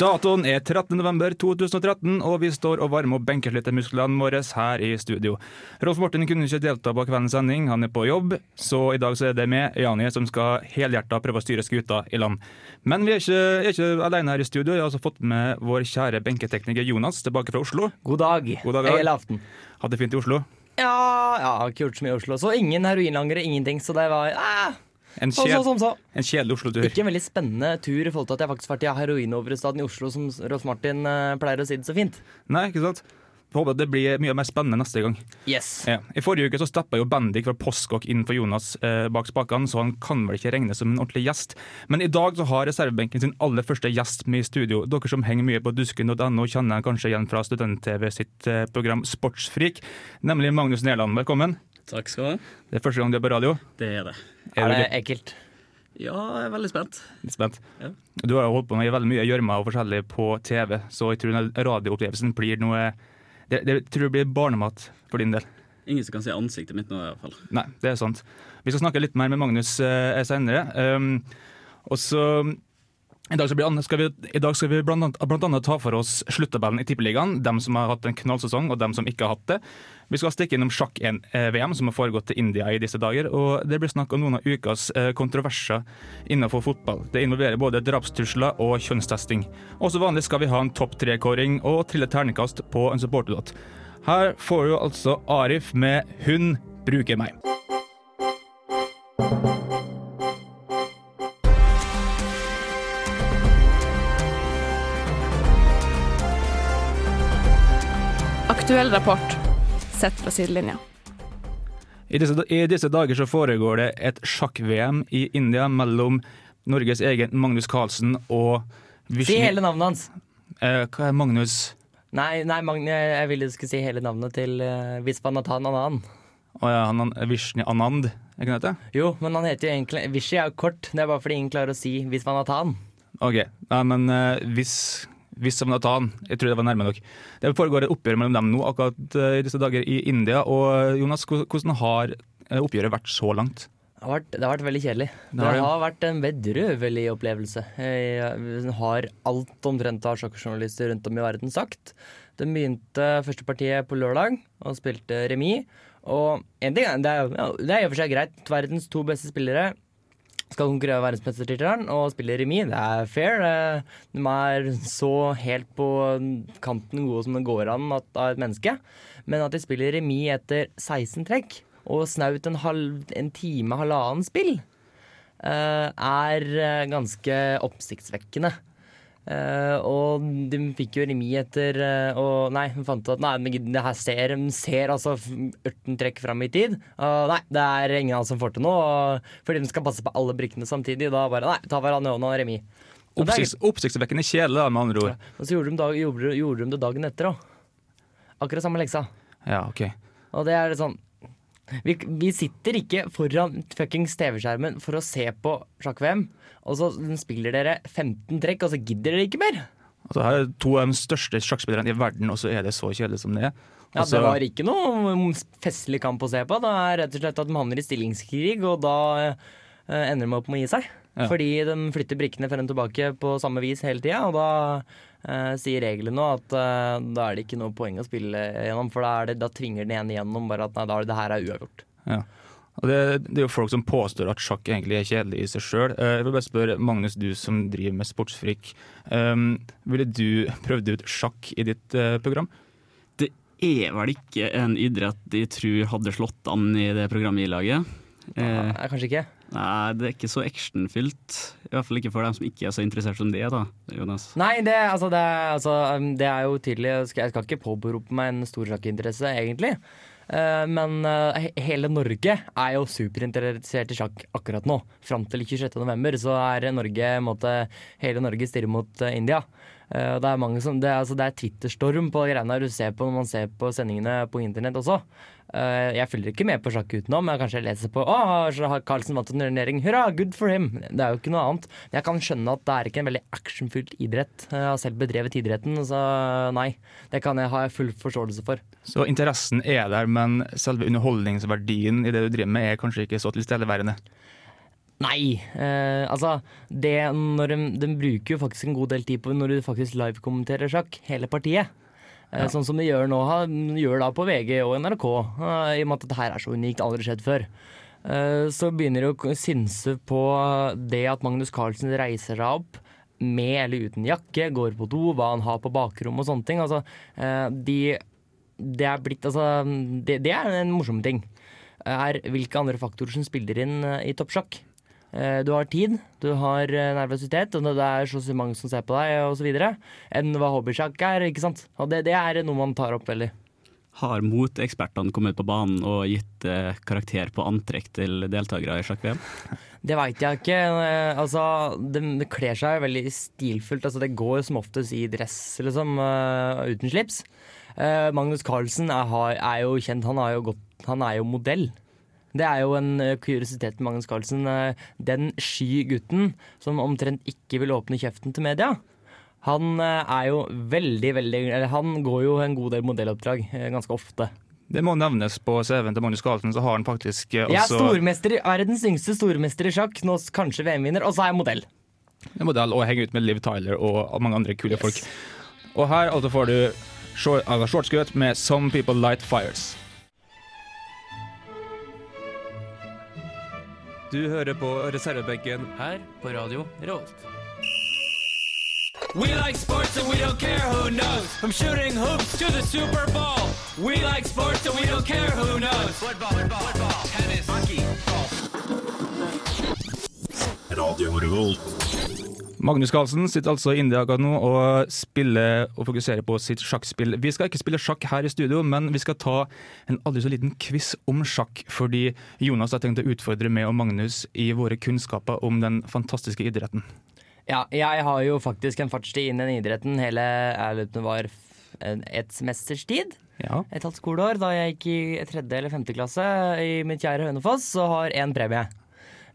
Datoen er 13.11.2013, og vi står og varmer opp benkeslyttermusklene våre her i studio. Rolf Morten kunne ikke delta på kveldens sending, han er på jobb, så i dag så er det med, Jani, som skal helhjerta prøve å styre skuta i land. Men vi er ikke, er ikke alene her i studio, jeg har også fått med vår kjære benketekniker Jonas tilbake fra Oslo. God dag. God dag, Hele aften. Hadde det fint i Oslo. Ja, ja, ikke gjort så mye i Oslo. Så ingen heroinlangere, ingenting. Så det var ah, En, kjed, sånn, så. en kjedelig Oslo-tur. Ikke en veldig spennende tur i forhold til at jeg faktisk har vært i heroinoverstaden i Oslo, som Rolf Martin uh, pleier å si det så fint. Nei, ikke sant? Jeg håper at det blir mye mer spennende neste gang. Yes. Ja. I forrige uke så steppa jo Bendik fra Postkokk inn for Jonas eh, bak spakene, så han kan vel ikke regnes som en ordentlig gjest. Men i dag så har reservebenken sin aller første gjest med i studio. Dere som henger mye på dusken.no, kjenner han kanskje igjen fra Student-TV sitt eh, program Sportsfrik, nemlig Magnus Nerland. Velkommen. Takk skal du ha. Det er første gang du er på radio. Det er det. Er er det litt- ekkelt? Ja, jeg er veldig spent. litt spent? Ja. Du har jo holdt på med veldig mye gjørme og forskjellig på TV, så jeg tror radioopplevelsen blir noe det, det tror jeg blir barnemat for din del. Ingen som kan se ansiktet mitt nå, i hvert fall. Nei, det er sant. Vi skal snakke litt mer med Magnus eh, senere. Um, og så i dag, vi, skal vi, I dag skal vi blant annet, ta for oss sluttabellen i Tippeligaen. Dem som har hatt en knallsesong, og dem som ikke har hatt det. Vi skal stikke innom sjakk-VM, som har foregått til India i disse dager. Og det blir snakk om noen av ukas eh, kontroverser innenfor fotball. Det involverer både drapstrusler og kjønnstesting. Og som vanlig skal vi ha en topp tre-kåring og trille terningkast på en supporterlåt. Her får du altså Arif med 'Hun bruker meg'. Aktuell rapport sett fra sidelinja. I disse, I disse dager så foregår det et sjakk-VM i India mellom Norges egen Magnus Carlsen og Si hele navnet hans. eh, Hva er Magnus Nei, nei Magne, jeg ville du skulle si hele navnet til uh, Vispanathan Anand. Å ja, han, han, Vishnu Anand, er ikke det? Jo, men han heter jo egentlig Vishy er jo kort. Det er bare fordi ingen klarer å si Vispanathan. Ok, Nei, men uh, hvis Visvanathan, jeg tror det var nærme nok. Det foregår et oppgjør mellom dem nå akkurat eh, i disse dager i India. Og eh, Jonas, hvordan- har eh, oppgjøret vært så langt? Det har vært, det har vært veldig kjedelig. Det Det har har, vært en bedrøvelig opplevelse. Jeg har alt omtrent av sjakkjournalister rundt om i verden sagt. Den begynte første partiet på lørdag og spilte remis. Og en ting, det er, det er i og for seg greit. Verdens to beste spillere skal konkurrere om verdensmestertittelen og spille remis. Det er fair. Eh, De er så helt på kanten gode som det går an av et menneske. Men at de spiller remis etter 16 trekk og snaut en, halv, en time, halvannen spill, eh, er eh, ganske oppsiktsvekkende. Eh, og de fikk jo remis etter uh, Og nei, de fant ut at nei, det her ser, ser altså 18 trekk fram i tid. Og nei, det er ingen av oss som får til noe. Fordi de skal passe på alle brikkene samtidig. Da bare nei, ta hverandre i hånda og remis. Oppsikts, oppsiktsvekkende kjedelig, da, med andre ord. Og så gjorde de, dag, gjorde, gjorde de det dagen etter òg. Akkurat samme leksa. Ja, ok. Og det er litt sånn vi, vi sitter ikke foran fuckings TV-skjermen for å se på sjakk-VM, og så spiller dere 15 trekk, og så gidder dere ikke mer. Altså, her er to av de største sjakkspillerne i verden, og så er det så kjedelig som det er. Ja, Altså, Det var ikke noe festlig kamp å se på. Det er rett og slett at de havner i stillingskrig, og da eh, ender de opp med å gi seg. Ja. Fordi de flytter brikkene frem og tilbake på samme vis hele tida, og da eh, sier reglene nå at eh, da er det ikke noe poeng å spille gjennom, for da, er det, da tvinger den ene gjennom bare at nei, da er det, det her er uavgjort. Ja. Og det, det er jo folk som påstår at sjakk egentlig er kjedelig i seg sjøl. Jeg vil bare spørre Magnus, du som driver med sportsfrikk. Um, ville du prøvd ut sjakk i ditt uh, program? Det er vel ikke en idrett jeg tror hadde slått an i det programmet i laget. Eh, kanskje ikke. Nei, det er ikke så actionfylt. I hvert fall ikke for dem som ikke er så interessert som det, da, Jonas. Nei, det, altså, det, altså, um, det er jo tydelig Jeg skal, jeg skal ikke påberope meg en stor sjakkinteresse, egentlig. Uh, men uh, hele Norge er jo superinteressert i sjakk akkurat nå. Fram til 26.11. så er Norge måte, Hele Norge stirrer mot uh, India. Eh, det er mange som, det altså, det er Twitterstorm på greiene du ser på når man ser på sendingene på internett også. Eh, jeg følger ikke med på sjakk utenom. Jeg kanskje leser på Å, har Carlsen vant en turnering, hurra, good for him. Det er jo ikke noe annet. Men jeg kan skjønne at det er ikke en veldig actionfylt idrett. Jeg har selv bedrevet idretten, så nei. Det kan jeg ha full forståelse for. Så interessen er der, men selve underholdningsverdien i det du driver med, er kanskje ikke så tilstedeværende. Nei. Eh, altså, det når de, de bruker jo faktisk en god del tid på når du faktisk livekommenterer sjakk, hele partiet. Eh, Sånn som de gjør nå, ha- gjør da på VG og NRK, eh, i og med at dette her er så unikt, aldri skjedd før. Eh, så begynner de å synse på det at Magnus Carlsen reiser seg opp med eller uten jakke, går på do, hva han har på bakrom og sånne ting. Altså, de, det er blitt Altså, det, det er en morsom ting. Er hvilke andre faktorer som spiller inn i toppsjakk. Eh, Du har tid, du har eh, nervøsitet, og det er så mange som ser på deg, osv. enn hva hobbysjakk er. ikke sant? Og det, det er noe man tar opp veldig. Har motekspertene kommet på banen og gitt eh, karakter på antrekk til deltakere i sjakk-VM? Det veit jeg ikke. Eh, Altså, det, det kler seg veldig stilfullt. Altså, det går som oftest i dress, liksom, uten slips. Magnus Carlsen er, er jo kjent, han, har jo gått, han er jo modell. Det er jo en eh, kuriositet med Magnus Carlsen. eh, Den sky gutten som omtrent ikke vil åpne kjeften til media. Han eh, er jo veldig, veldig Eller han går jo en god del modelloppdrag ganske ofte. Det må nevnes på CV-en til Magnus Carlsen, så har han faktisk også er stormester, verdens yngste stormester i sjakk, nå kanskje VM-vinner, og så er jeg modell. en modell og henger ut med Liv Tyler og mange andre kule folk. Og her altså får du short, altså shortskøt med 'Some People Light Fires'. Du hører på reservebenken. Her på radio Revolt. We like sports and we don't care who knows. From shooting hoops to the Super Bowl. We like sports and we don't care who knows. Football, football, football, tennis, hockey, Radio Revolt. Magnus Carlsen sitter altså i India akkurat nå og spiller og fokuserer på sitt sjakkspill. Vi skal ikke spille sjakk her i studio, men vi skal ta en aldri så liten quiz om sjakk. Fordi Jonas har tenkt å utfordre meg og Magnus i våre kunnskaper om den fantastiske idretten. Ja, jeg har jo faktisk en fartstid inn i den idretten hele på var et semesters tid. Ja. Et halvt skoleår da jeg gikk i tredje eller femte klasse i mitt kjære Hønefoss og har én premie.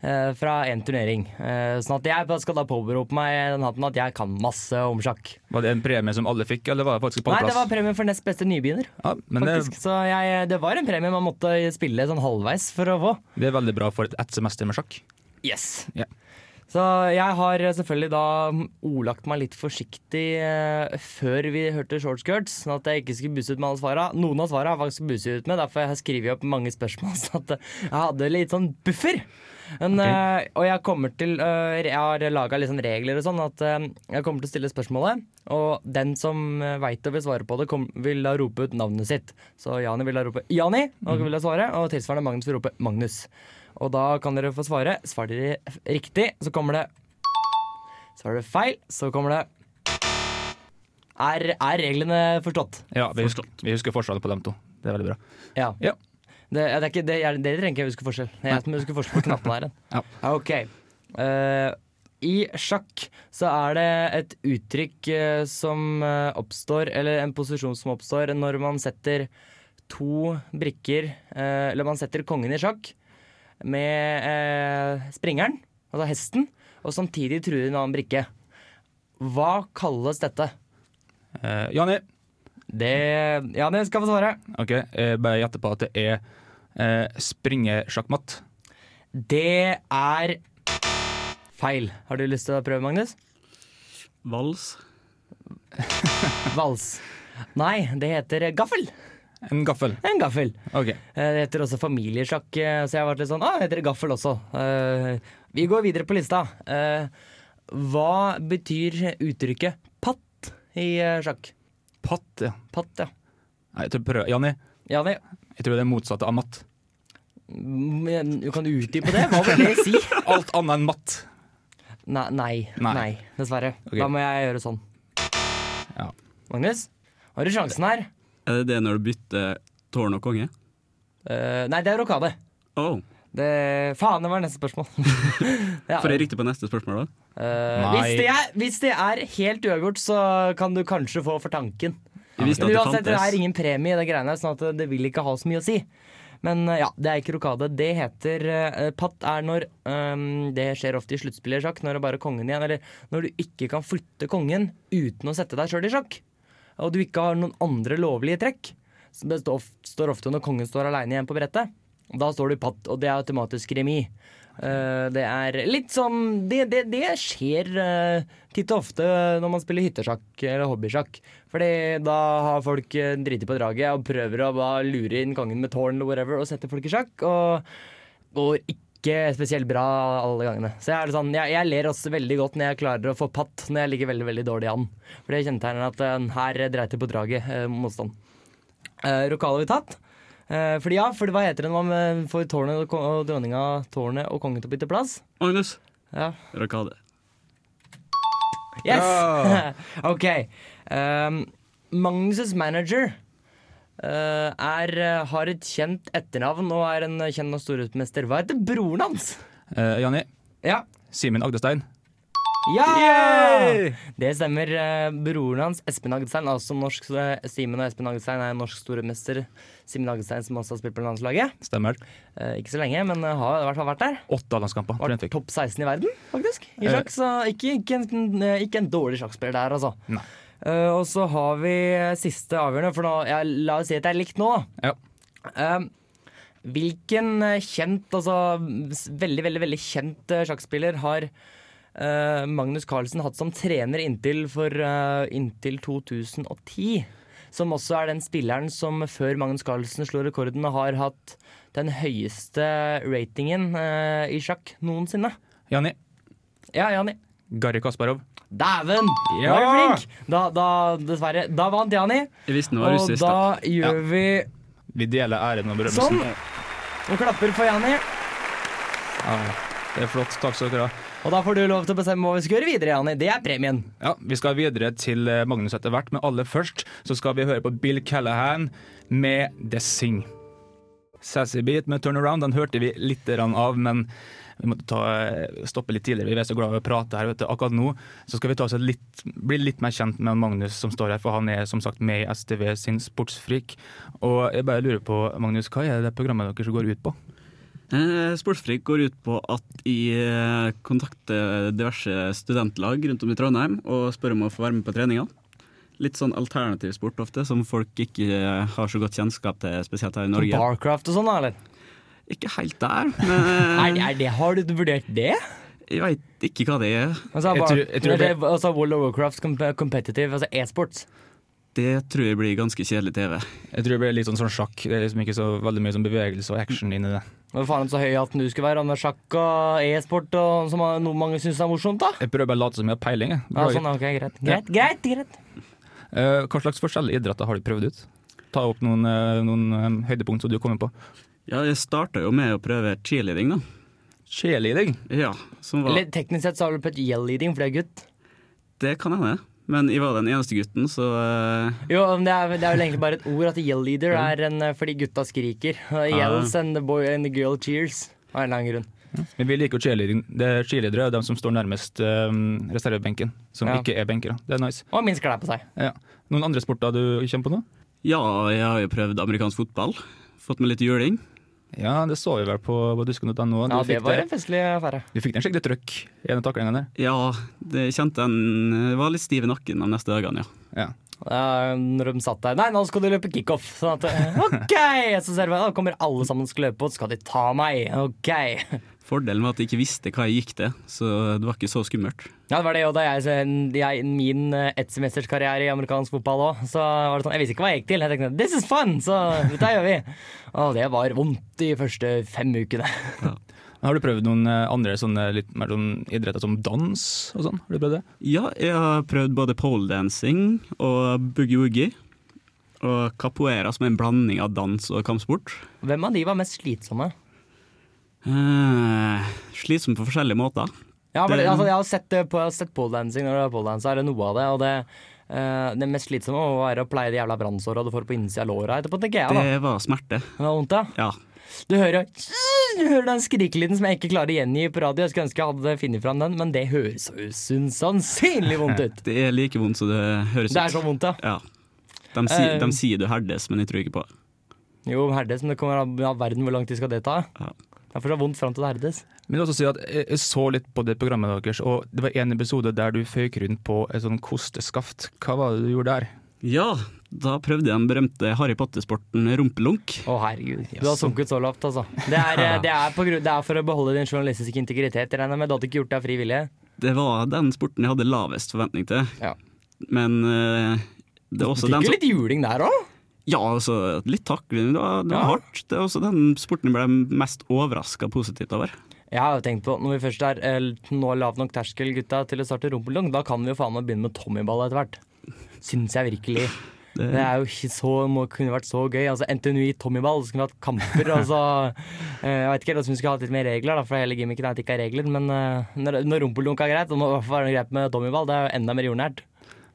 Eh, fra én turnering. Eh, sånn at jeg skal da påberope meg den hatten at jeg kan masse om sjakk. Var det en premie som alle fikk, eller var det faktisk Nei, det var premien premie for nest beste nybegynner. Ja, men det, Så jeg, det var en premie man måtte spille sånn halvveis for å få. det er veldig bra for et, ett semester med sjakk. Yes. Ja. Så jeg har selvfølgelig da ordlagt meg litt forsiktig eh, før vi hørte short skirts, sånn at jeg ikke skulle buse ut med alle svara. Noen av svara har jeg faktisk buse ut med, derfor har jeg skrevet opp mange spørsmål. Så at eh, jeg hadde litt sånn buffer. Men, eh, og jeg kommer til eh, Jeg har laga litt sånn regler og sånn at eh, jeg kommer til å stille spørsmålet, og den som uh, veit og vil svare på det, kom, vil da rope ut navnet sitt. Så Jani vil da rope Jani, og vil da svare, og tilsvarende Magnus vil rope Magnus. Og da kan dere få svare. Svarer dere riktig, så kommer det Svarer dere feil, så kommer det Er, er reglene forstått? Ja, vi husker, vi husker forskjellen på dem to. Det er veldig bra. Ja. Ja. Det, det er ikke, det, jeg, dere trenger ikke huske forskjell. Det er jeg som husker forskjell på knappene her. Ja. Ok. Uh, I sjakk så er det et uttrykk uh, som uh, oppstår, eller en posisjon som oppstår, når man setter to brikker Eller man setter kongen i sjakk med eh, springeren, altså hesten, og samtidig truer en annen brikke. Hva kalles dette? Eh, Jani, Det Ja, skal få svare. ok, jeg bare gjette på at det er eh, springesjakkmatt. Det er feil. Har du lyst til å prøve, Magnus? Vals? Vals. Nei, det heter gaffel. En gaffel. En gaffel. Ok. Eh, Det heter også familiesjakk, eh, så jeg har vært litt sånn Å, heter det gaffel også? Eh, Vi går videre på lista. Hva betyr uttrykket patt i sjakk? Patt, ja. Patt, ja. Nei, jeg tror prøv. Janni? Janni? jeg tror det er motsatt av matt. mm, du kan utdype det? Hva vil det si? Alt annet enn matt. Nei, Nei. nei dessverre. Okay. Da må jeg gjøre sånn. Ja. Magnus, har du sjansen her? Er det det når du bytter tårn og konge? Eh, nei, det er rokade. Oh. Det, faen, det var neste spørsmål. ja. Får jeg riktig på neste spørsmål, da? Eh, hvis, det er, hvis det er helt uavgjort, så kan du kanskje få for tanken. Men det uansett, det er ingen premie i det greiene her, sånn at det vil ikke ha så mye å si. Men eh, ja, det er ikke rokade. Det heter uh, Patt er når um, Det skjer ofte i sluttspillet i sjakk, når det bare er kongen igjen. Eller når du ikke kan flytte kongen uten å sette deg sjøl i sjakk. Og du ikke har noen andre lovlige trekk. Så det står, ofte når kongen står aleine igjen på brettet. Da står du patt, og det er automatisk remis. Eh, det er litt sånn Det, det, det skjer eh, titt og ofte når man spiller hyttesjakk eller hobbysjakk. Fordi da har folk uh, driti på draget og prøver å bare lure inn kongen med tårn eller whatever og sette folk i sjakk. Og går ikke spesielt bra alle gangene. Så jeg, er sånn, jeg, jeg ler også veldig godt når jeg klarer å få patt når jeg ligger veldig veldig dårlig an. For det kjennetegner at uh, her dreit det på draget, uh, motstand. Uh, har vi tatt. Uh, fordi ja, fordi hva heter det når man får tårnet og, og dronninga, tårnet og kongen til å bytte plass? Magnus. Ja. Rokade. Yes! OK. Um, Magnus' manager er, har et kjent etternavn og er en kjent og storhetsmester. Hva heter broren hans? Uh, Janni, Ja. Simen Agdestein. Ja! Det stemmer. Eh, Broren hans, Espen Agdestein, altså norsk eh, Simen og Espen Agdestein er norsk storemester. Simen Agdestein som også har spilt på landslaget. Stemmer. Eh, ikke så lenge, men eh, har i hvert fall vært der. Åtte landskamper. Var topp 16 i verden, faktisk. I Eh. sjakk, så ikke, ikke, en, eh, ikke en dårlig sjakkspiller der, altså. Nei. Eh, og så har vi siste avgjørende, for nå, ja, la oss si at det er likt nå. Ja. Eh, hvilken eh, kjent, altså veldig, veldig, veldig kjent eh, sjakkspiller har eh, Magnus Carlsen hatt som trener inntil, for, eh, inntil 2010? Som også er den spilleren som før Magnus Carlsen slo rekorden, har hatt den høyeste ratingen eh, i sjakk noensinne. Janni. Ja, Jani. Garry Kasparov. Dæven! Ja! Var du flink? Da, da, dessverre. Da vant Jani. Jeg visste det var Og russisk. da da. gjør vi Vi deler æren og berømmelsen. sånn. Og klapper for Jani. Ja, det er flott. Takk skal dere ha. Og da får du lov til å bestemme hva vi skal gjøre videre, Jani. Det er premien. Ja, Vi skal videre til eh, Magnus etter hvert, men aller først så skal vi høre på Bill Callahan med The Sing. Sassy Beat med Turnaround den hørte vi litt grann av, men vi måtte ta, stoppe litt tidligere. Vi er så glad i å prate her. vet du. Akkurat nå så skal vi ta oss litt, bli litt mer kjent med Magnus som står her, for han er som sagt med i STV sin Sportsfrik. Og jeg bare lurer på, Magnus, hva er det programmet deres går ut på? Eh, Sportsfrik går ut på at jeg eh, kontakter diverse studentlag rundt om i Trondheim og spør om å få være med på treninga. Litt sånn alternativ sport ofte, som folk ikke eh, har så godt kjennskap til, spesielt her i Norge. Barcraft og sånn, da, eller? Ikke helt der, men Er, det- er det, har du vurdert det? jeg veit ikke hva det er. Altså, Jeg tror- jeg tror det- altså World of Warcraft competitive, altså e-sports. Det tror jeg blir ganske kjedelig TV. Jeg tror det blir litt sånn, sånn sjakk. Det er liksom ikke så veldig mye sånn bevegelse og action inni det. Hva faen så høy hatten du skulle være med sjakk og e-sport, og som noe mange syns er morsomt, da? Jeg prøver bare å late som jeg har peiling. jeg. Ja, sånn, okay, greit. Greit, greit, greit. Uh, Hva slags forskjellige idretter har du prøvd ut? Ta opp noen, uh, noen um, høydepunkt som du kommer på. Ja, jeg starta jo med å prøve cheerleading, da. Cheerleading. Ja, som var Eller teknisk sett så har du prøvd et yell-leading, for det er gutt. Det kan hende. Men jeg var den eneste gutten, så uh... Jo, men det er, det er vel egentlig bare et ord at yell leader er en eh, fordi gutta skriker. Og Yells and the boy and the girl cheers. Av en eller annen grunn. Men vi liker cheerleading. Det er cheerleadere er de som står nærmest um, reservebenken, som Ja. ikke er benkere. Det er nice. Og minst klær på seg. Ja. Noen andre sporter du kommer på nå? Ja, jeg har jo prøvd amerikansk fotball. Fått med litt juling. Ja, det så vi vel på, på dusken.no. Du, Ja, det var det- en festlig affære. du fikk den skikkelig trøkk i en av taklingene der. Ja, det kjente en Var litt stiv i nakken de neste dagene, ja. Ja. Ja, når de satt der Nei, nå skal du løpe kickoff. Sånn at eh, OK! Så ser vi, da kommer alle sammen skal løpe, og så skal de ta meg. OK. Fordelen var at jeg ikke visste hva jeg gikk til, så det var ikke så skummelt. Ja, det var det jo da jeg, jeg min ettsemesterskarriere i amerikansk fotball òg. Så var det sånn, jeg visste ikke hva jeg gikk til. Jeg tenkte this is fun, så dette gjør vi. Og det var vondt de første fem ukene. Har du prøvd noen eh, andre sånne litt mer sånn idretter som dans og sånn? Har du prøvd det? Ja, jeg har prøvd både poledancing og boogie-woogie. Og capoeira, som er en blanding av dans og kampsport. Hvem av de var mest slitsomme? Eh, slitsom på forskjellige måter. Ja, men, Det- altså, jeg har sett, på, jeg har sett poledancing når du er poledanser, er det noe av det. Og det, uh, det mest slitsomme må være å pleie de jævla brannsåra du får på innsida av låra etterpå, tenker jeg. da. Det var smerte. Det var vondt, ja. Ja. Du hører, du hører den skrikelyden som jeg ikke klarer å gjengi på radio. Jeg skulle ønske jeg hadde funnet fram den, men det høres så usannsynlig vondt ut. Det er like vondt som det høres ut. Det er så vondt, ja. Ja. De, sier- uh, de sier du herdes, men jeg tror ikke på det. Jo, herdes, men det kommer av verden hvor lang tid skal det ta. Ja. Det får så vondt fram til det herdes. Men jeg også si at jeg jeg så litt på det programmet deres, og det var en episode der du føyk rundt på et sånn kosteskaft. Hva var det du gjorde der? Ja, da prøvde jeg den berømte Harry Potter-sporten rumpelunk. Å herregud, du har sunket så lavt, altså. Det er, eh, det er, på grunn, det er for å beholde din journalistiske integritet. Jeg regner med du hadde ikke gjort deg frivillig fri vilje. Det var den sporten jeg hadde lavest forventning til. Ja. Men eh, det er også den Fikk jo litt juling der òg. Ja, altså, litt takling. Det var, det var Ja. hardt. Det er også den sporten jeg ble mest overraska positivt over. Jeg har jo tenkt på, når vi først er eh, nå lav nok terskel, gutta, til å starte rumpeldunk, da kan vi jo faen meg begynne med tommyball etter hvert. Syns jeg virkelig. Det, Det er jo ikke så, må, kunne vært så gøy. Altså NTNU i tommyball, så kunne vi hatt kamper. altså, eh, jeg vet ikke helt om vi skulle hatt litt mer regler, da, for hele gimmicken er at det ikke er regler. Men eh, når, når rumpelunk er greit, og hva er det greit med tommyball. Det er jo enda mer jordnært.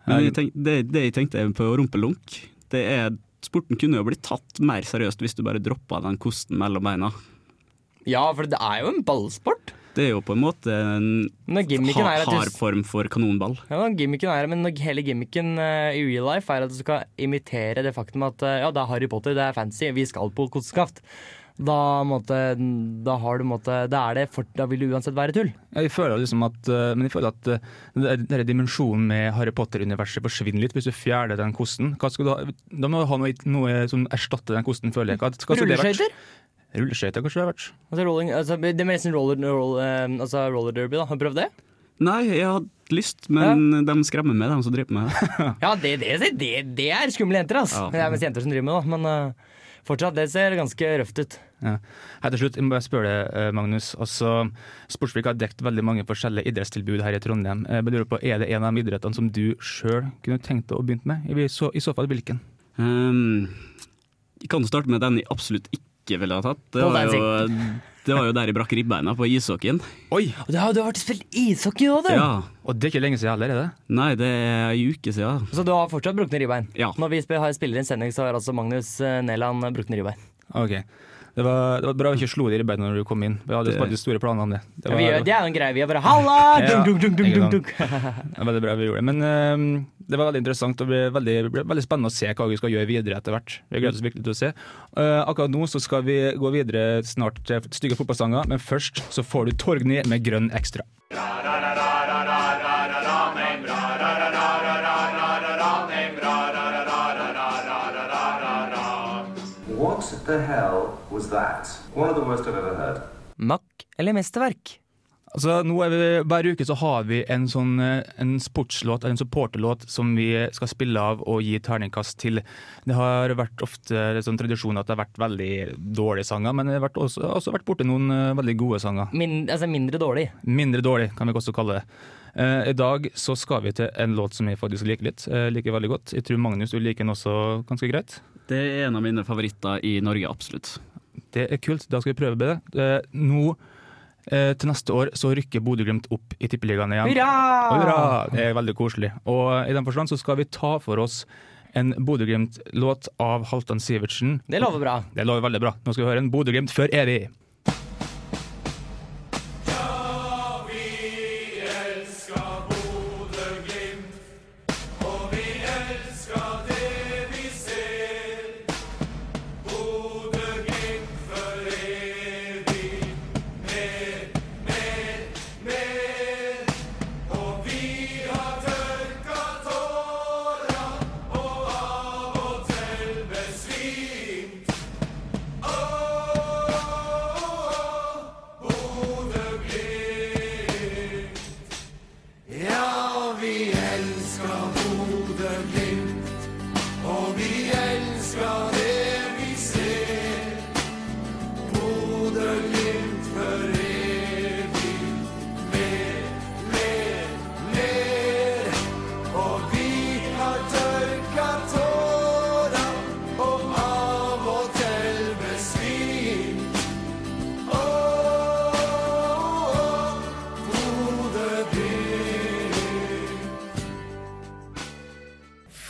men jeg tenk, det, det jeg tenkte på rumpeldunk, det er Sporten kunne jo blitt tatt mer seriøst hvis du bare droppa den kosten mellom beina. Ja, for det er jo en ballsport. Det er jo på en måte en Men gimmicken ha, at du hard form for kanonball. Ja, gimmicken er, men hele gimmicken eh, i real life er at du skal imitere det faktum at eh, ja, det er Harry Potter, det er fancy, vi skal på kosteskaft. Da, måtte, da har du måtte, Da er det for, da vil det uansett være tull. Ja, Jeg føler liksom at, eh, men jeg føler at denne den dimensjonen med Harry Potter-universet forsvinner litt hvis du fjerner den kosten. Hva skal du ha? Da må du ha noe, noe som erstatter den kosten, føler jeg. Rulleskøyter? Rulleskøyter kanskje det har vært. Altså, rolling, altså, det er nesten roller, roll, eh, altså roller derby, da. Har du prøvd det? Nei, jeg hadde lyst, men de skremmer meg, de som driver med det. Ja, det, det, det, det er skumle jenter, altså. Ja. Det er mest jenter som driver med det, da. Men eh, fortsatt, det ser ganske røft ut. Ja. Her til slutt, jeg må bare spørre deg, eh, Magnus. Altså, Sportsfrik har dekt veldig mange forskjellige idrettstilbud her i Trondheim. Jeg lurer på, Er det en av de idrettene som du sjøl kunne tenkt deg å begynne med? I så, I så fall hvilken? Um, jeg kan starte med den jeg absolutt ikke ville ha tatt. Det var jo, det var jo der jeg brakk ribbeina, på ishockeyen. Oi! Og det har, du har vært og spilt ishockey òg, du! Ja. Og det er ikke lenge siden heller, er det? Nei, det er ei uke siden. Så du har fortsatt brukne ribbein? Ja. Når vi spiller, har spiller en sending, så har altså Magnus eh, Neland brukne ribbein. Ok. Det var, det var bra vi ikke slo deg i beina når du kom inn. Vi hadde Det- de store planer om det. Det Ja, var, vi det er jo en greie. Vi er bare 'halla!' Ja, Dunk, dunk, dunk, dunk, dunk. det var veldig bra vi gjorde det. Men uh, det var veldig interessant og ble veldig, ble veldig spennende å se hva vi skal gjøre videre etter hvert. Vi gleder oss virkelig til å se. Uh, akkurat nå så skal vi gå videre snart til stygge fotballsanger, men først så får du Torgny med Grønn ekstra. What the hell was that? One of the worst I've ever heard. Mack eller mesterverk? Altså, nå er vi, Hver uke så har vi en sånn eh, en sportslåt eller en supporterlåt som vi skal spille av og gi terningkast til. Det har vært ofte en sånn tradisjon at det har vært veldig dårlige sanger, men det har vært også, også vært borti noen eh, veldig gode sanger. Min, altså mindre dårlig. Mindre dårlig, kan vi også kalle det. Eh, I dag så skal vi til en låt som jeg faktisk liker litt. Uh, liker veldig godt. Jeg tror Magnus du liker den også ganske greit. Det er en av mine favoritter i Norge, absolutt. Det er kult, da skal vi prøve det. Uh, nå eh, til neste år så rykker Bodø-Glimt opp i Tippeligaen igjen. Hurra! Hurra! Det er veldig koselig. Og i den forstand så skal vi ta for oss en Bodø-Glimt-låt av Halvdan Sivertsen. Det lover bra. Det lover veldig bra. Nå skal vi høre en Bodø-Glimt før evig.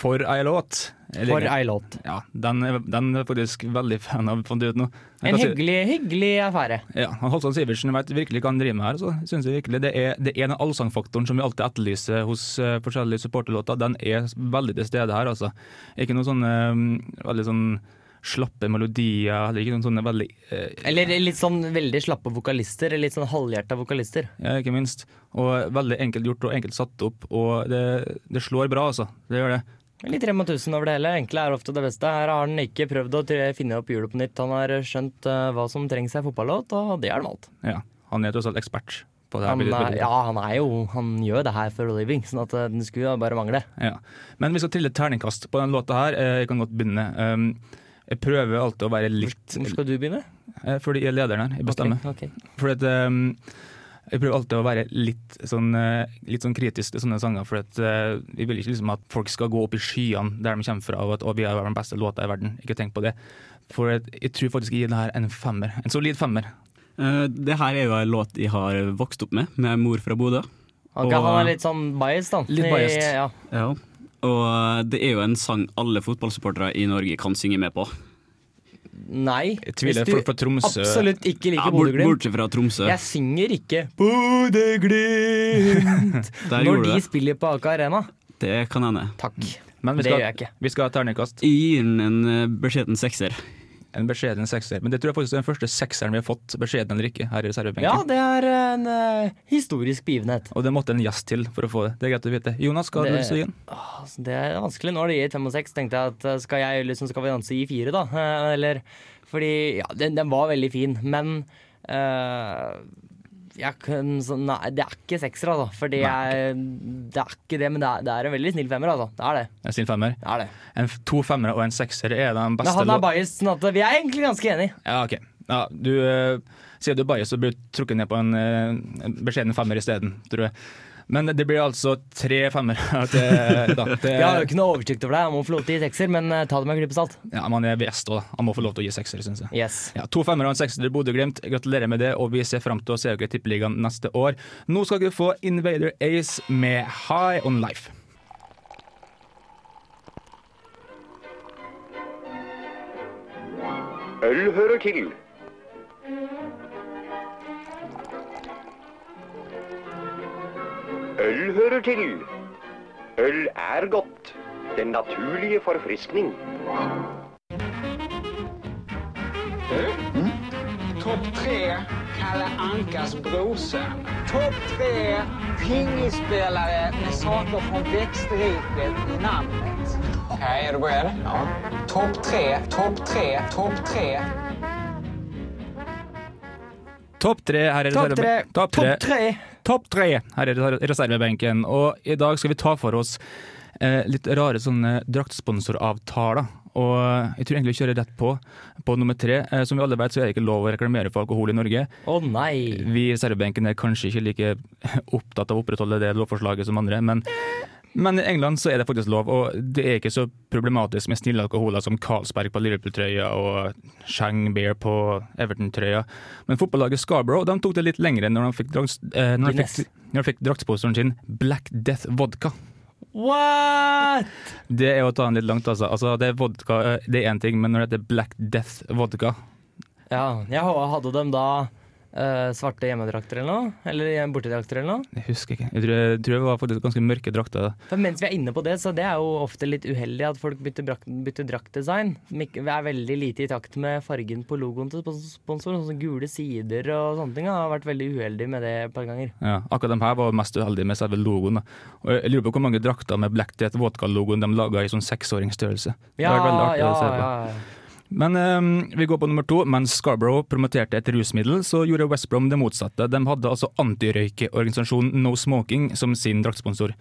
For ei låt. For ei låt. Ja, den den er faktisk veldig fan av, fant jeg ut nå. Jeg En hyggelig, si- hyggelig, affære. Ja, han Halvdan Sivertsen vet virkelig hva han driver med her. Så synes jeg virkelig Det er, det er den allsangfaktoren som vi alltid etterlyser hos uh, forskjellige supporterlåter. Den er veldig til stede her, altså. Ikke noen sånne eh, veldig sånn slappe melodier, Eller ikke noen sånne veldig eh, Eller litt sånn veldig slappe vokalister. Litt sånn halvhjerta vokalister. Ja, ikke minst. Og veldig enkelt gjort og enkelt satt opp. Og det, det slår bra, altså. Det gjør det. Litt Rema 1000 over det hele. Enkle er ofte det beste. Her har han ikke prøvd å finne opp hjulet på nytt. Han har skjønt eh, hva som trengs i en fotballåt, og det er han valgt. Ja. Han er tross alt ekspert på det her. Han, er, ja, han er jo Han gjør det her for a living, sånn at eh, den skulle jo bare mangle. Ja. Men vi skal trille terningkast på den låta her. Eh, Jeg kan godt begynne. Um, Jeg prøver alltid å være litt Hvor skal du begynne? Fordi jeg er lederen her. Jeg bestemmer. Okay, okay. Fordi at um, jeg prøver alltid å være litt sånn, eh, litt sånn kritisk til sånne sanger. For at, uh, vi vil ikke liksom at folk skal gå opp i skyene der de kommer fra og at å, vi er den beste låta i verden. Ikke tenk på det. For at jeg tror faktisk jeg gir det her en femmer. En solid femmer. Uh, det her er jo en låt jeg har vokst opp med, med mor fra Bodø. Ok, Og- han er litt sånn biased, da. Litt biased. Ja. Ja. Og det er jo en sang alle fotballsupportere i Norge kan synge med på. Nei. Jeg tviler. hvis du fra Tromsø absolutt ikke liker ja, Bodø-Glimt bortsett fra Tromsø. Jeg synger ikke Bodø-Glimt når de det. spiller på Aker Arena. Det kan hende. Takk. Men vi Det gjør jeg ikke. vi skal ha terningkast. Jeg gir den en eh, beskjeden sekser. En beskjeden sekser. Men det tror jeg faktisk er den første sekseren vi har fått, beskjeden eller ikke, her i reservebenken. Ja, det er en uh, historisk begivenhet. Og det måtte en jazz til for å få det. Det er greit å vite. Jonas, hva har du Det- igjen? å det er vanskelig. Nå har det gitt fem og seks. Tenkte jeg at eh, skal jeg liksom skal vi danse i fire, da? Eh, Eller Fordi ja, den, den var veldig fin, men jeg kan, så, nei, det er ikke sekser, altså. Fordi jeg, det er ikke det, men det er, det er en veldig snill femmer, altså. Det er det. En snill femmer. det, er det. En to femmere og en sekser er den Men beste han er lå- sånn at vi er egentlig ganske enige. Ja, ok. Ja, du uh, sier du er bias, så blir du trukket ned på en, uh, en beskjeden femmer isteden, tror jeg. Men det blir altså tre femmer. til- da, til- Jeg har jo ikke noe oversikt over det. Jeg må få lov til å gi sekser, men eh, ta det med en klype salt. ja, man er VS da. Han må få lov til å gi sekser, syns jeg. Yes. Ja, to femmer og en sekser til Bodø-Glimt. Gratulerer med det, og vi ser fram til å se dere i Tippeligaen neste år. Nå skal dere få Invader Ace med High On Life. Øl hører til. Øl hører til. Øl er godt. Den naturlige forfriskning. Topp tre Kalle Ankas brorson. Topp tre pingisspelare med saker fra vekstriket i navnet. Okej, Er du beredd? Ja. Topp tre, topp tre, topp tre. Topp tre her er Topp tre. Topp tre. Topp tre. Topp tre her i reservebenken. Og i dag skal vi ta for oss eh, litt rare sånne draktsponsoravtaler. Og jeg tror egentlig vi kjører rett på på nummer tre. Eh, som vi alle vet, så er det ikke lov å reklamere for alkohol i Norge. Å nei. Vi i reservebenken er kanskje ikke like opptatt av å opprettholde det lovforslaget som andre, men men i England så er det faktisk lov, og det er ikke så problematisk med snille alkoholer som Carlsberg på Liverpool-trøya og Shang Beer på Everton-trøya. Men fotballaget Scarborough de tok det litt lengre når de fikk, eh, når de fikk, når de fikk draktsponsoren sin Black Death Vodka. What?! Det er å ta den litt langt, altså. altså det er vodka, eh, det er én ting, men når det heter Black Death Vodka Ja, jeg hadde dem da eh, svarte hjemmedrakter eller noe? Eller bortedrakter eller noe? Jeg husker ikke. Jeg tror, jeg tror det var faktisk ganske mørke drakter. For mens vi er inne på det, så det er jo ofte litt uheldig at folk bytter, brak- bytter draktdesign. Som er veldig lite i takt med fargen på logoen til spons- sponsoren. Sånn som gule sider og sånne ting. Jeg har vært veldig uheldig med det et par ganger. Ja, akkurat de her var mest uheldige med selve logoen. Da. Og jeg lurer på hvor mange drakter med Black Death Vodka-logoen de laga i sånn seksåringsstørrelse. Det Ja, vært veldig artig ja, å se på. ja. Men eh, vi går på nummer to. Mens Scarborough promoterte et rusmiddel, så gjorde West Brom det motsatte. De hadde altså antirøykeorganisasjonen No Smoking som sin draktsponsor.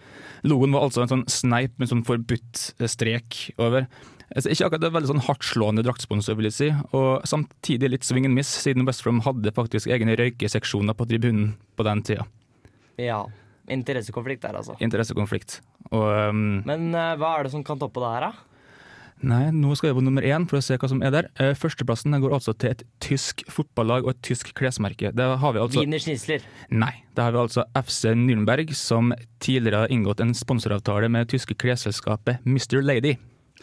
Logoen var altså en sånn sneip med sånn forbudt eh, strek over. Altså, ikke akkurat en veldig sånn hardtslående draktsponsor, vil jeg si. Og samtidig litt swing and miss, siden West Brom hadde faktisk egne røykeseksjoner på tribunen på den tida. ja. Interessekonflikt der, altså. Interessekonflikt. Og um, Men uh, hva er det som kan toppe det her, da? Nei, nå skal vi på nummer én for å se hva som er der. Eh, Førsteplassen går altså til et tysk fotballag og et tysk klesmerke. Det har vi altså Wiener Schnitzler. Nei, det har vi altså FC Nürnberg, som tidligere har inngått en sponsoravtale med tyske klesselskapet Mr. Lady.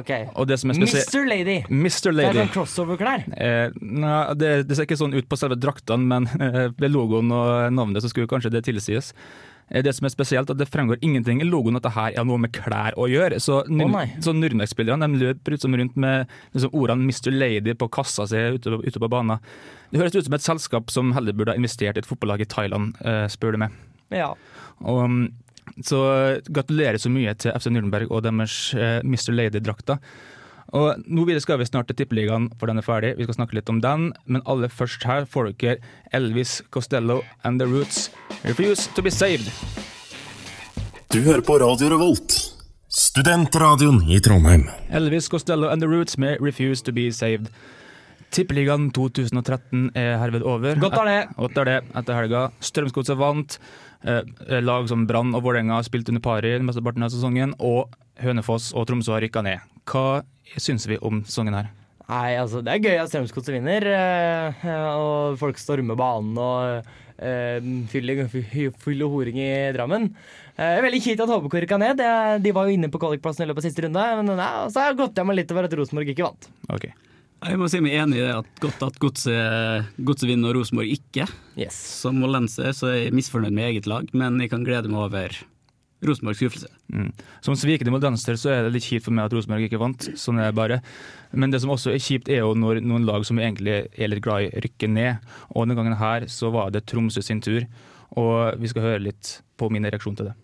OK. Og det som er Mr. Lady. Mr. Det er Lady. sånn crossover-klær. Eh, nei, det, det ser ikke sånn ut på selve draktene, men eh, ved logoen og navnet så skulle kanskje det tilsies. Eh, Det som er spesielt, at det fremgår ingenting i logoen at det her er noe med klær å gjøre. Så, oh, så Nürnberg-spillerne løper liksom rundt med liksom, ordene 'Mr. Lady' på kassa si ute, ute på banen. Det høres ut som et selskap som heller burde ha investert i et fotballag i Thailand, uh, spør du meg. Ja. Og, um, så gratulerer så mye til FC Nürnberg og deres uh, Mr. Lady-drakter. Og nå skal vi snart til Tippeligaen, for den er ferdig. Vi skal snakke litt om den, men aller først her får dere Elvis Costello and The Roots. Refuse to be saved. Du hører på Radio Revolt, studentradioen i Trondheim. Elvis Costello and The Roots med Refuse to be saved. Tippeligaen 2013 er herved over. Godt er det. Godt er det etter helga. Strømsgodset vant. Eh, lag som Brann og Vålerenga har spilt under pari mesteparten av sesongen. Og Hønefoss og Tromsø har rykka ned. Hva syns vi om sesongen her? Nei, altså det er gøy at Strømsgodset vinner, eh, og folk stormer banen og eh, fyller, fyller horing i Drammen. Eh, veldig kjipt at HBK rykka ned. De var jo inne på kvalikplassen i løpet av siste runde, men nei, så har jeg hjem litt over at Rosenborg ikke vant. Okay. Jeg må si meg enig i det at godt at Godset Godset vinner og Rosenborg ikke. Yes. Som mollenser så er jeg misfornøyd med eget lag, men jeg kan glede meg over Rosenborgs skuffelse. Mm. Som svikende moldenser så er det litt kjipt for meg at Rosenborg ikke vant. Sånn er det bare. Men det som også er kjipt, er jo når noen lag som egentlig er litt glad i, rykker ned. Og denne gangen her så var det Tromsø sin tur. Og vi skal høre litt på min reaksjon til det.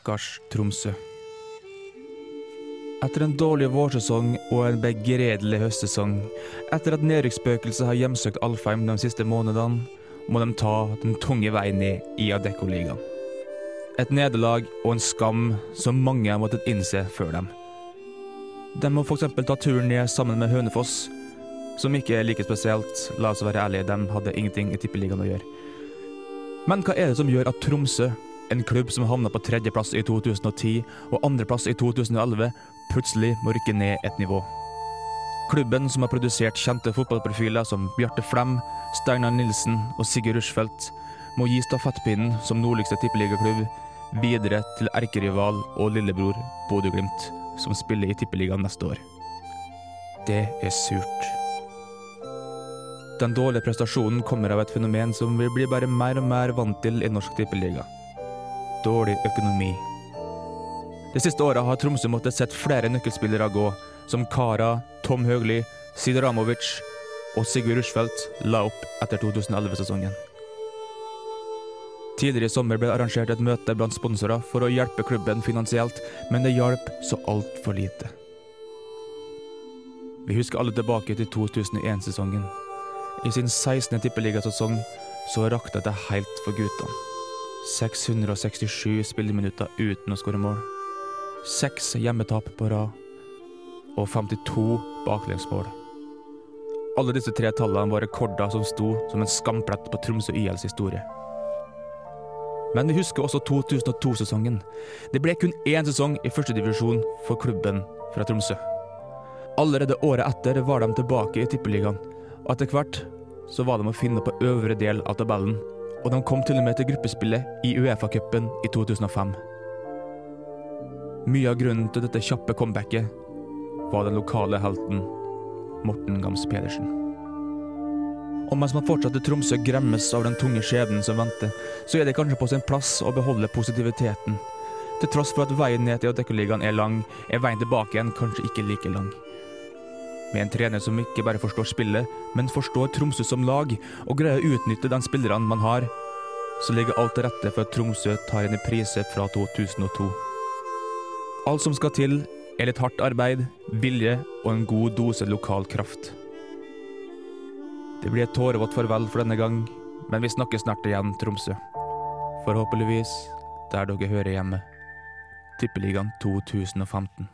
Stakkars Tromsø. Etter en dårlig vårsesong og en begredelig høstsesong, etter at nedrykksspøkelset har hjemsøkt Alfheim de siste månedene, må de ta den tunge veien ned i Adeccoligaen. Et nederlag og en skam som mange har måttet innse før dem. De må f.eks. ta turen ned sammen med Hønefoss, som ikke er like spesielt, la oss være ærlige, de hadde ingenting i Tippeligaen å gjøre. Men hva er det som gjør at Tromsø, en klubb som havna på tredjeplass i 2010 og andreplass i 2011, plutselig må rykke ned et nivå? Klubben som har produsert kjente fotballprofiler som Bjarte Flem, Steinar Nilsen og Sigurd Rushfeldt, må gi stafettpinnen som nordligste tippeligaklubb videre til erkerival og lillebror Bodø-Glimt, som spiller i Tippeligaen neste år. Det er surt. Den dårlige prestasjonen kommer av et fenomen som vi blir bare mer og mer vant til i norsk tippeliga. Dårlig økonomi. Det siste året har Tromsø måttet sett flere nøkkelspillere gå, som Kara, Tom Høgli, Sid Ramovic og Sigurd Rushfeldt la opp etter 2011-sesongen. Tidligere i sommer ble det arrangert et møte blant sponsorer for å hjelpe klubben finansielt, men det hjalp så altfor lite. Vi husker alle tilbake til 2001-sesongen. I sin 16. tippeligasesong så rakna det helt for guttene. 667 spilleminutter uten å skåre mål. Seks hjemmetap på rad. Og 52 baklengsmål. Alle disse tre tallene var rekorder som sto som en skamplett på Tromsø ILs historie. Men vi husker også 2002-sesongen. Det ble kun én sesong i førstedivisjon for klubben fra Tromsø. Allerede året etter var de tilbake i Tippeligaen, og etter hvert så var de å finne på øvre del av tabellen, og de kom til og med til gruppespillet i Uefa-cupen i 2005. Mye av grunnen til dette kjappe comebacket var den lokale helten Morten Gams Pedersen. Og mens man fortsatt i Tromsø gremmes av den tunge skjebnen som venter, så er det kanskje på sin plass å beholde positiviteten. Til tross for at veien ned til Adeccoligaen er lang, er veien tilbake igjen kanskje ikke like lang. Med en trener som ikke bare forstår spillet, men forstår Tromsø som lag, og greier å utnytte de spillerne man har, så ligger alt til rette for at Tromsø tar en reprise fra 2002. Alt som skal til, er litt hardt arbeid, vilje og en god dose lokal kraft. Det blir et tårevått farvel for denne gang, men vi snakkes snart igjen, Tromsø. Forhåpentligvis der dere hører hjemme. Tippeligaen 2015.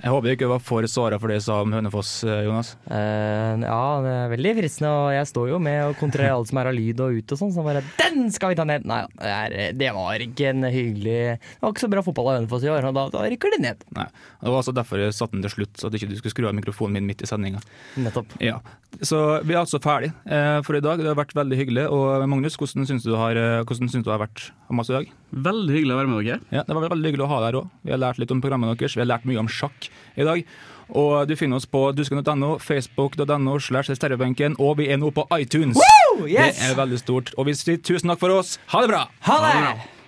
Jeg håper du ikke var for såra for det du sa om Hønefoss, eh, Jonas. Uh, ja, det er veldig fristende, og jeg står jo med og kontrollerer alt som er av lyd og ut og sånn, så bare Den skal vi ta ned! Nei, det, er, det var ikke en hyggelig Det var ikke så bra fotball av Hønefoss i år, og da, da rykker det ned. Nei, Det var altså derfor jeg satte den til slutt, så at du ikke skulle skru av mikrofonen min midt i sendinga. Nettopp. Ja. Så vi er altså ferdig uh, for i dag. Det har vært veldig hyggelig. Og Magnus, hvordan syns du, har, eh, hvordan syns du har vært med oss i dag? Veldig hyggelig å være med dere. Ja, Det var veldig hyggelig å ha deg her òg. Vi har lært litt om programmet deres. Vi har lært mye om sjakk i dag. Og du finner oss på dusken.no, facebook.no slash stereobenken, og vi er nå på iTunes. Woo! Yes! Det er veldig stort. Og vi sier tusen takk for oss. Ha det bra! Ha det!